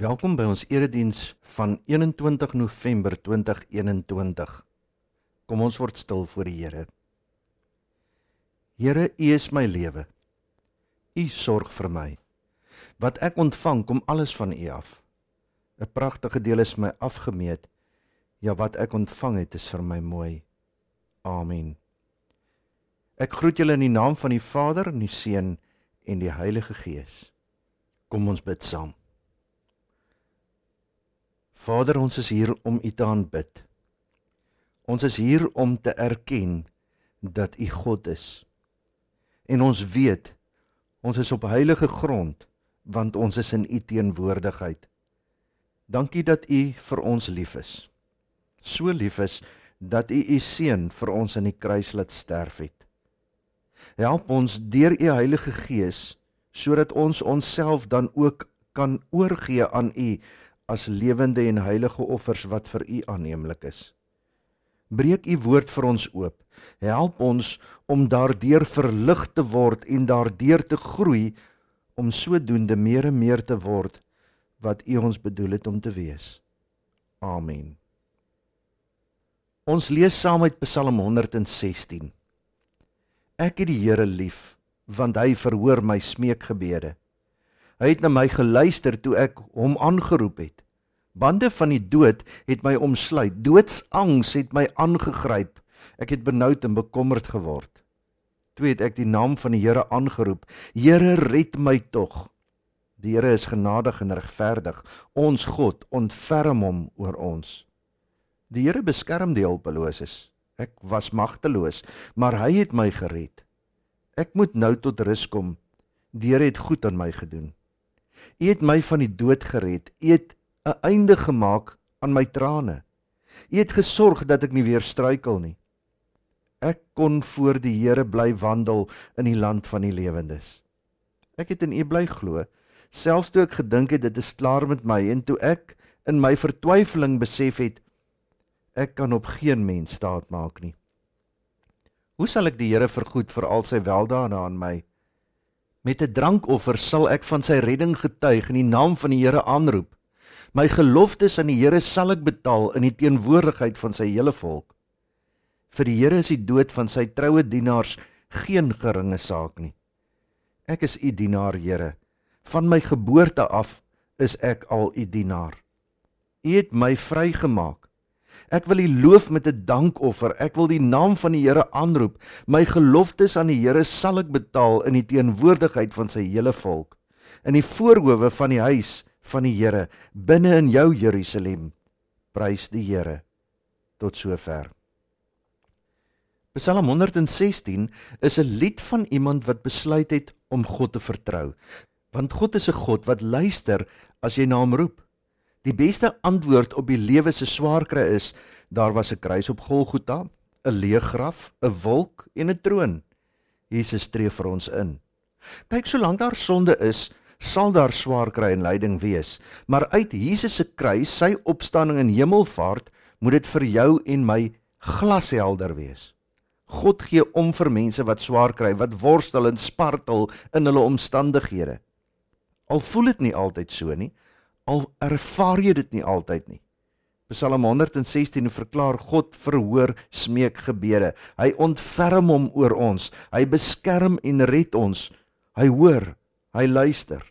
Welkom by ons erediens van 21 November 2021. Kom ons word stil voor die Here. Here, U is my lewe. U sorg vir my. Wat ek ontvang, kom alles van U af. 'n Pragtige deel is my afgemeet. Ja, wat ek ontvang het, is vir my mooi. Amen. Ek groet julle in die naam van die Vader, en die Seun en die Heilige Gees. Kom ons bid saam. Vader, ons is hier om U te aanbid. Ons is hier om te erken dat U God is. En ons weet ons is op heilige grond want ons is in U teenwoordigheid. Dankie dat U vir ons lief is. So lief is dat U U seun vir ons in die kruis laat sterf het. Help ons deur U Heilige Gees sodat ons onsself dan ook kan oorgee aan U as lewende en heilige offers wat vir U aanneemlik is. Breek U woord vir ons oop. Help ons om daardeur verlig te word en daardeur te groei om sodoende meer en meer te word wat U ons bedoel het om te wees. Amen. Ons lees saam uit Psalm 116. Ek het die Here lief, want hy verhoor my smeekgebede. Hy het na my geluister toe ek hom aangeroep het. Bande van die dood het my omsluit. Doodsangs het my aangegryp. Ek het benoud en bekommerd geword. Toe het ek die naam van die Here aangeroep. Here, red my tog. Die Here is genadig en regverdig. Ons God ontferm hom oor ons. Die Here beskerm die hulpeloses. Ek was magteloos, maar hy het my gered. Ek moet nou tot rus kom. Die Here het goed aan my gedoen. U het my van die dood gered. U het 'n einde gemaak aan my trane. U het gesorg dat ek nie weer struikel nie. Ek kon voor die Here bly wandel in die land van die lewendes. Ek het in U bly glo, selfs toe ek gedink het dit is klaar met my en toe ek in my vertwyfeling besef het ek kan op geen mens staat maak nie. Hoe sal ek die Here vergoed vir al sy weldade aan my? Met 'n drankoffer sal ek van sy redding getuig en die naam van die Here aanroep. My geloftes aan die Here sal ek betaal in die teenwoordigheid van sy hele volk. Vir die Here is die dood van sy troue dienaars geen geringe saak nie. Ek is u dienaar, Here. Van my geboorte af is ek al u dienaar. U het my vrygemaak. Ek wil U loof met 'n dankoffer. Ek wil die naam van die Here aanroep. My geloftes aan die Here sal ek betaal in die teenwoordigheid van sy hele volk. In die voorhoewe van die huis van die Here, binne in jou Jerusalem. Prys die Here. Tot sover. Psalm 116 is 'n lied van iemand wat besluit het om God te vertrou. Want God is 'n God wat luister as jy na hom roep. Die beste antwoord op die lewe se swaar kry is daar was 'n kruis op Golgotha, 'n leë graf, 'n wolk en 'n troon. Jesus tree vir ons in. Kyk, solank daar sonde is, sal daar swaar kry en lyding wees, maar uit Jesus se kruis, sy opstanding en hemelvaart, moet dit vir jou en my glashelder wees. God gee om vir mense wat swaar kry, wat worstel en spartel in hulle omstandighede. Al voel dit nie altyd so nie, al ervaar jy dit nie altyd nie. Psalm 116 verklaar God verhoor smeekgebede. Hy ontferm hom oor ons. Hy beskerm en red ons. Hy hoor, hy luister.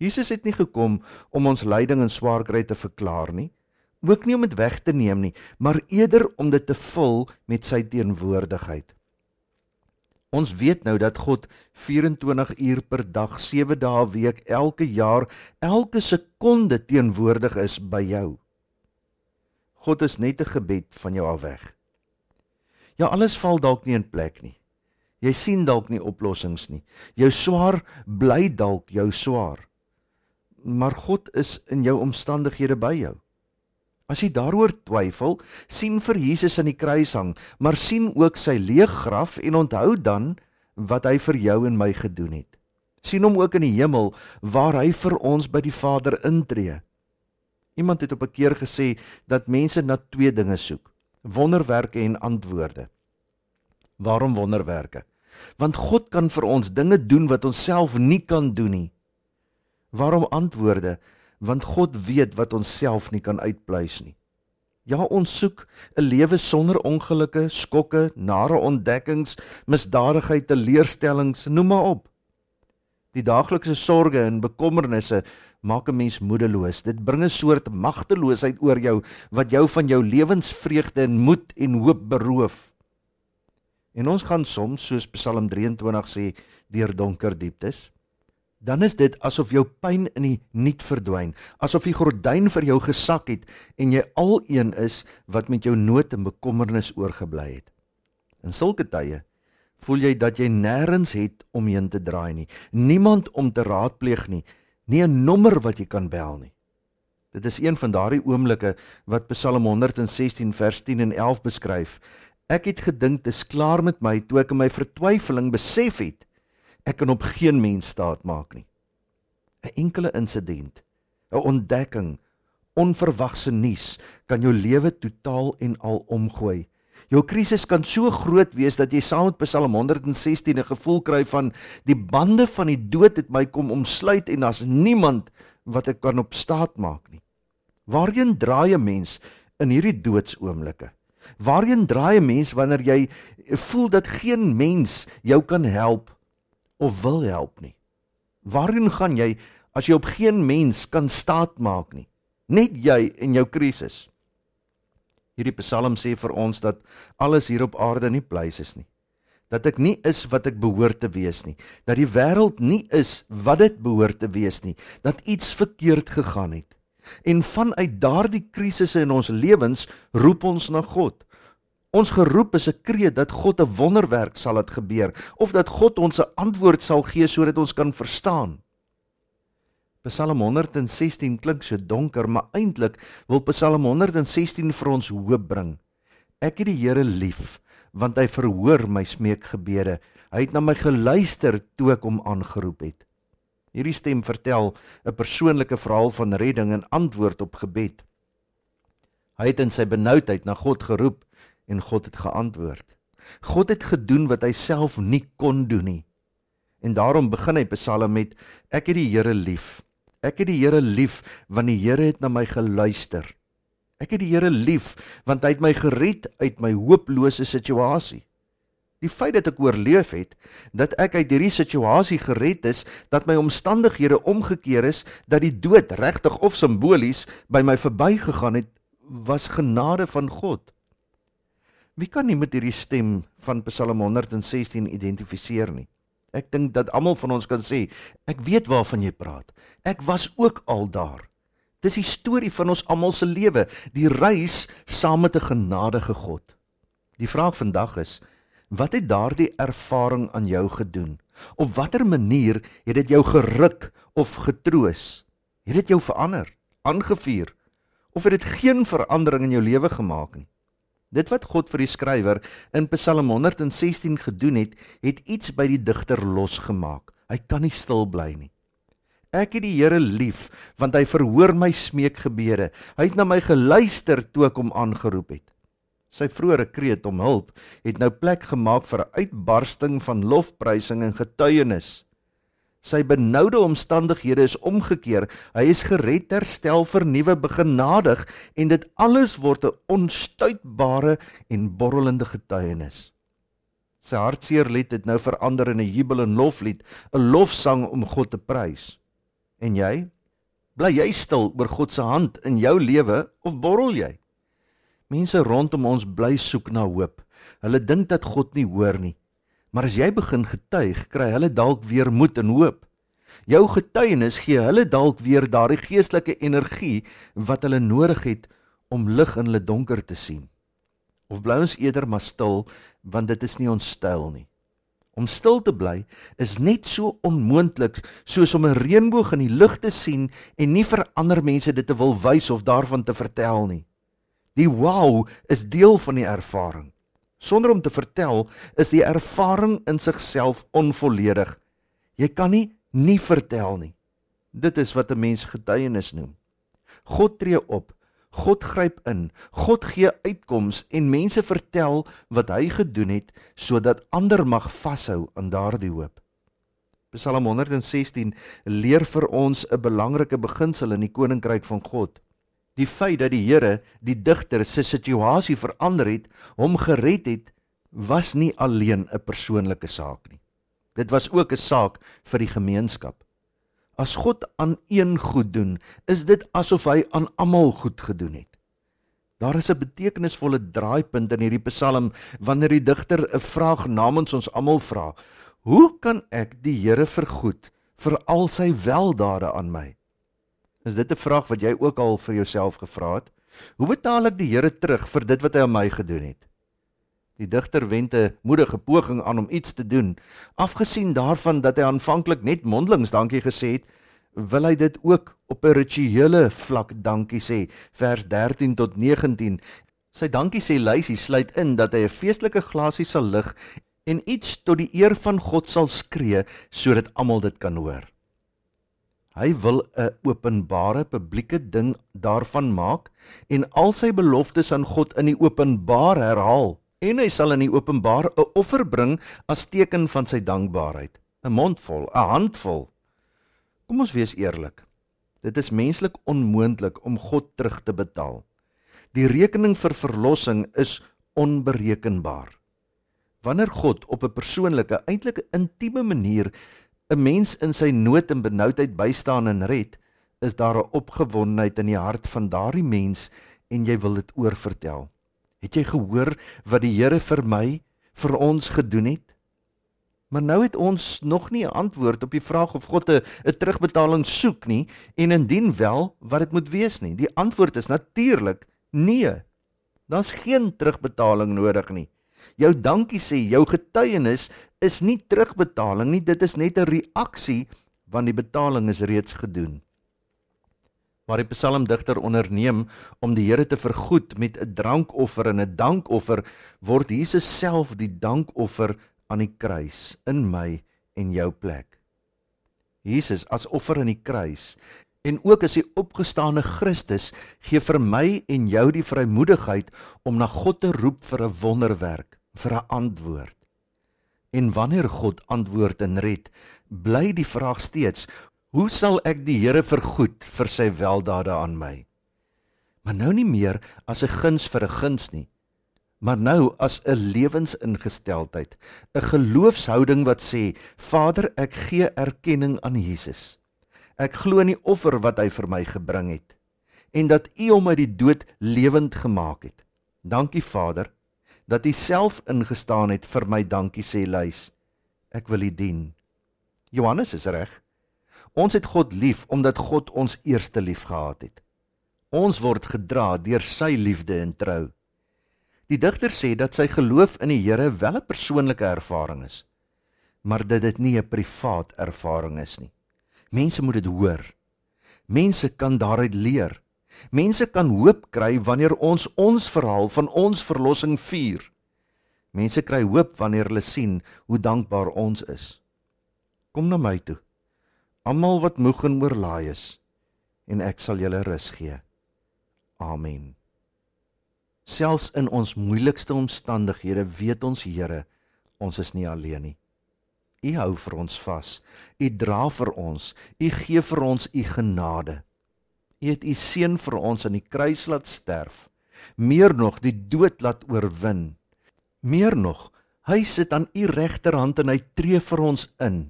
Jesus het nie gekom om ons lyding en swaar kry te verklaar nie, ook nie om dit weg te neem nie, maar eerder om dit te vul met sy teenwoordigheid. Ons weet nou dat God 24 uur per dag, 7 dae 'n week, elke jaar, elke sekonde teenwoordig is by jou. God is net 'n gebed van jou af weg. Ja, alles val dalk nie in plek nie. Jy sien dalk nie oplossings nie. Jou swaar bly dalk jou swaar. Maar God is in jou omstandighede by jou. As jy daaroor twyfel, sien vir Jesus aan die kruis hang, maar sien ook sy leë graf en onthou dan wat hy vir jou en my gedoen het. sien hom ook in die hemel waar hy vir ons by die Vader intree. Iemand het op 'n keer gesê dat mense na twee dinge soek: wonderwerke en antwoorde. Waarom wonderwerke? Want God kan vir ons dinge doen wat ons self nie kan doen nie. Waarom antwoorde? Want God weet wat ons self nie kan uitpleis nie. Ja, ons soek 'n lewe sonder ongelukke, skokke, nare ontdekkings, misdadigheid, teleurstellings, noem maar op. Die daaglikse sorges en bekommernisse maak 'n mens moedeloos. Dit bring 'n soort magteloosheid oor jou wat jou van jou lewensvreugde en moed en hoop beroof. En ons gaan soms, soos Psalm 23 sê, deur donker dieptes. Dan is dit asof jou pyn in die niet verdwyn, asof die gordyn vir jou gesak het en jy al een is wat met jou nood en bekommernis oorgebly het. In sulke tye voel jy dat jy nêrens het om heen te draai nie, niemand om te raadpleeg nie, nie 'n nommer wat jy kan bel nie. Dit is een van daardie oomblikke wat Psalm 116 vers 10 en 11 beskryf. Ek het gedink dit is klaar met my toe ek in my vertwyfeling besef het ek kan op geen mens staat maak nie. 'n Enkele insident, 'n ontdekking, onverwagse nuus kan jou lewe totaal en al omgooi. Jou krisis kan so groot wees dat jy saam met Psalm 116 'n gevoel kry van die bande van die dood het my kom omsluit en daar's niemand wat ek kan op staat maak nie. Waarheen draai 'n mens in hierdie doodsoomblikke? Waarheen draai 'n mens wanneer jy voel dat geen mens jou kan help of wil help nie? Waarheen gaan jy as jy op geen mens kan staat maak nie? Net jy en jou krisis. Hierdie Psalm sê vir ons dat alles hier op aarde nie pleis is nie. Dat ek nie is wat ek behoort te wees nie. Dat die wêreld nie is wat dit behoort te wees nie. Dat iets verkeerd gegaan het. En vanuit daardie krisisse in ons lewens roep ons na God. Ons geroep is 'n kreet dat God 'n wonderwerk sal laat gebeur of dat God ons 'n antwoord sal gee sodat ons kan verstaan. Psalm 116 klink so donker, maar eintlik wil Psalm 116 vir ons hoop bring. Ek het die Here lief, want hy verhoor my smeekgebede. Hy het na my geluister toe ek hom aangeroep het. Hierdie stem vertel 'n persoonlike verhaal van redding en antwoord op gebed. Hy het in sy benoudheid na God geroep en God het geantwoord. God het gedoen wat hy self nie kon doen nie. En daarom begin hy Psalm met ek het die Here lief. Ek het die Here lief want die Here het na my geluister. Ek het die Here lief want hy het my gered uit my hopelose situasie. Die feit dat ek oorleef het, dat ek uit hierdie situasie gered is, dat my omstandighede omgekeer is, dat die dood regtig of simbolies by my verbygegaan het, was genade van God. Wie kan nie met hierdie stem van Psalm 116 identifiseer nie? Ek dink dat almal van ons kan sê, ek weet waarvan jy praat. Ek was ook al daar. Dis die storie van ons almal se lewe, die reis saam met 'n genadige God. Die vraag vandag is, wat het daardie ervaring aan jou gedoen? Op watter manier het dit jou geruk of getroos? Het dit jou verander, aangevuur of het dit geen verandering in jou lewe gemaak nie? Dit wat God vir die skrywer in Psalm 116 gedoen het, het iets by die digter losgemaak. Hy kan nie stil bly nie. Ek het die Here lief want hy verhoor my smeekgebede. Hy het na my geluister toe ek hom aangeroep het. Sy vroeëre kreet om hulp het nou plek gemaak vir 'n uitbarsting van lofprysing en getuienis. Sy benoude omstandighede is omgekeer. Hy is gered, herstel, vernuwe, begenadig en dit alles word 'n onstuitbare en borrelende getuienis. Sy hartseer lied het nou verander in 'n jubel en loflied, 'n lofsang om God te prys. En jy? Bly jy stil oor God se hand in jou lewe of borrel jy? Mense rondom ons bly soek na hoop. Hulle dink dat God nie hoor nie. Maar as jy begin getuig, kry hulle dalk weer moed en hoop. Jou getuienis gee hulle dalk weer daardie geestelike energie wat hulle nodig het om lig in hulle donker te sien. Of bly ons eerder maar stil want dit is nie ons styl nie. Om stil te bly is net so onmoontlik soos om 'n reënboog in die lug te sien en nie vir ander mense dit te wil wys of daarvan te vertel nie. Die wow is deel van die ervaring. Sonder om te vertel, is die ervaring in sigself onvolledig. Jy kan nie nie vertel nie. Dit is wat 'n mens getuienis noem. God tree op. God gryp in. God gee uitkoms en mense vertel wat hy gedoen het sodat ander mag vashou aan daardie hoop. Psalm 116 leer vir ons 'n belangrike beginsel in die koninkryk van God. Die feit dat die Here die digter se situasie verander het, hom gered het, was nie alleen 'n persoonlike saak nie. Dit was ook 'n saak vir die gemeenskap. As God aan een goed doen, is dit asof hy aan almal goed gedoen het. Daar is 'n betekenisvolle draaipunt in hierdie Psalm wanneer die digter 'n vraag namens ons almal vra: Hoe kan ek die Here vergoed vir al sy weldade aan my? Is dit 'n vraag wat jy ook al vir jouself gevra het? Hoe betaal ek die Here terug vir dit wat hy aan my gedoen het? Die digter wend 'n moedige poging aan om iets te doen. Afgesien daarvan dat hy aanvanklik net mondelings dankie gesê het, wil hy dit ook op 'n rituele vlak dankie sê. Vers 13 tot 19. Sy dankie sê lysie sluit in dat hy 'n feestelike glasie sal lig en iets tot die eer van God sal skree sodat almal dit kan hoor. Hy wil 'n openbare publieke ding daarvan maak en al sy beloftes aan God in die openbaar herhaal en hy sal in die openbaar 'n offer bring as teken van sy dankbaarheid, 'n mondvol, 'n handvol. Kom ons wees eerlik. Dit is menslik onmoontlik om God terug te betaal. Die rekening vir verlossing is onberekenbaar. Wanneer God op 'n persoonlike, eintlik intieme manier 'n mens in sy nood en benoudheid bystaan en red, is daar 'n opgewondenheid in die hart van daardie mens en jy wil dit oorvertel. Het jy gehoor wat die Here vir my vir ons gedoen het? Maar nou het ons nog nie 'n antwoord op die vraag of God 'n terugbetaling soek nie en indien wel, wat dit moet wees nie. Die antwoord is natuurlik nee. Daar's geen terugbetaling nodig nie. Jou dankie sê, jou getuienis is nie terugbetaling nie, dit is net 'n reaksie want die betaling is reeds gedoen waar die psalmdigter onderneem om die Here te vergoed met 'n drankoffer en 'n dankoffer, word Jesus self die dankoffer aan die kruis in my en jou plek. Jesus as offer aan die kruis en ook as die opgestane Christus gee vir my en jou die vrymoedigheid om na God te roep vir 'n wonderwerk, vir 'n antwoord. En wanneer God antwoord en red, bly die vraag steeds: Hoe sal ek die Here vergoed vir sy weldade aan my? Maar nou nie meer as 'n guns vir 'n guns nie, maar nou as 'n lewensingesteldheid, 'n geloofshouding wat sê: Vader, ek gee erkenning aan Jesus. Ek glo in die offer wat hy vir my gebring het en dat U hom uit die dood lewend gemaak het. Dankie Vader dat U self ingestaan het vir my. Dankie sê Lys. Ek wil U dien. Johannes is reg. Ons het God lief omdat God ons eerste lief gehad het. Ons word gedra deur sy liefde en trou. Die digter sê dat sy geloof in die Here wel 'n persoonlike ervaring is, maar dat dit nie 'n privaat ervaring is nie. Mense moet dit hoor. Mense kan daaruit leer. Mense kan hoop kry wanneer ons ons verhaal van ons verlossing vier. Mense kry hoop wanneer hulle sien hoe dankbaar ons is. Kom na my toe almal wat moeg en oorlaai is en ek sal julle rus gee. Amen. Selfs in ons moeilikste omstandighede weet ons Here, ons is nie alleen nie. U hou vir ons vas. U dra vir ons. U gee vir ons u genade. U het u seun vir ons aan die kruis laat sterf. Meer nog, die dood laat oorwin. Meer nog, hy sit aan u regterhand en hy tree vir ons in.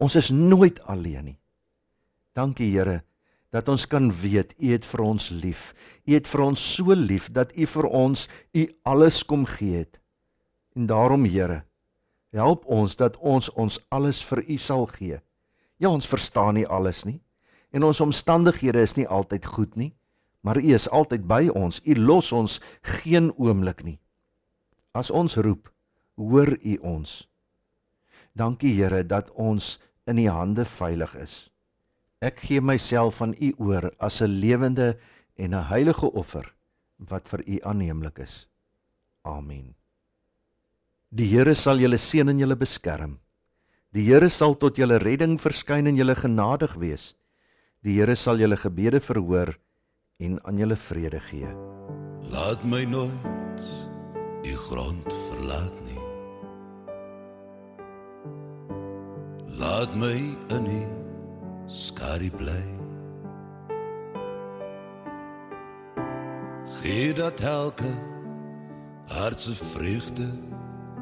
Ons is nooit alleen nie. Dankie Here dat ons kan weet U het vir ons lief. U het vir ons so lief dat U vir ons U alles kom gee het. En daarom Here, help ons dat ons ons alles vir U sal gee. Ja, ons verstaan nie alles nie en ons omstandighede is nie altyd goed nie, maar U is altyd by ons. U los ons geen oomblik nie. As ons roep, hoor U ons. Dankie Here dat ons in u hande veilig is. Ek gee myself aan u oor as 'n lewende en 'n heilige offer wat vir u aanneemlik is. Amen. Die Here sal julle seën en julle beskerm. Die Here sal tot julle redding verskyn en julle genadig wees. Die Here sal julle gebede verhoor en aan julle vrede gee. Laat my nooit u grond verlaat nie. Laat my in die skadu bly. Gee dat elke hart se vreugde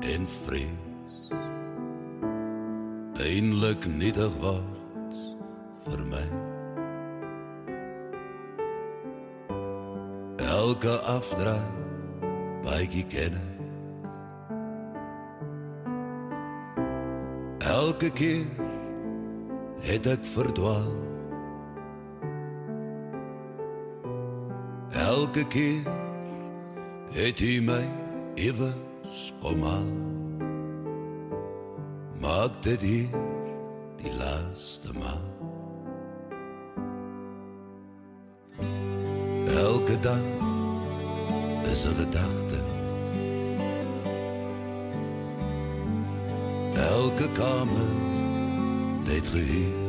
en vrees eindelik nietig word vir my. Elke afdraai baie ken ek. Elke keer het ek verdwaal. Elke keer het hy my ewes kom aan. Maak dit hier die laaste maal. Elke dag 'n gedagte. Elke kamer net gehuur.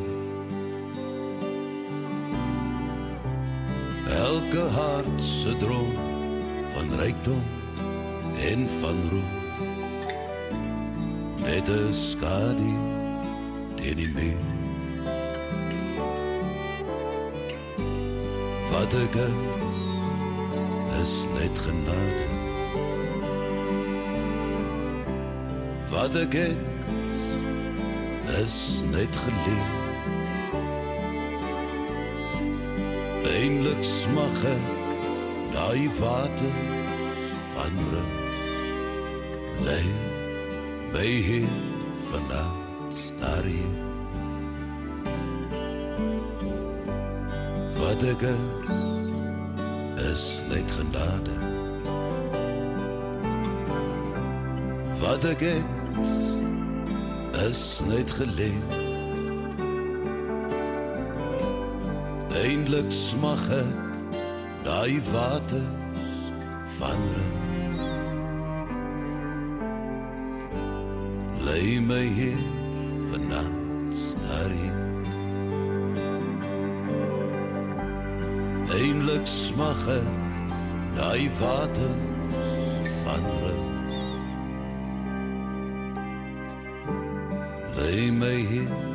Elke hart se droom van rykdom en van roem. Net 'n skadu teen die muur. Wat ek is, net genade. Wat ek is, is net geleer. Eindelik smag ek daai water van rus. Lê my hier vanaand daar hier. Wat ek is, is net genade. Wat ek is, is net geleer. Eindelik smag ek daai water van rus. Lê my hier Eindelik smag ek daai water van rus. Lê my hier.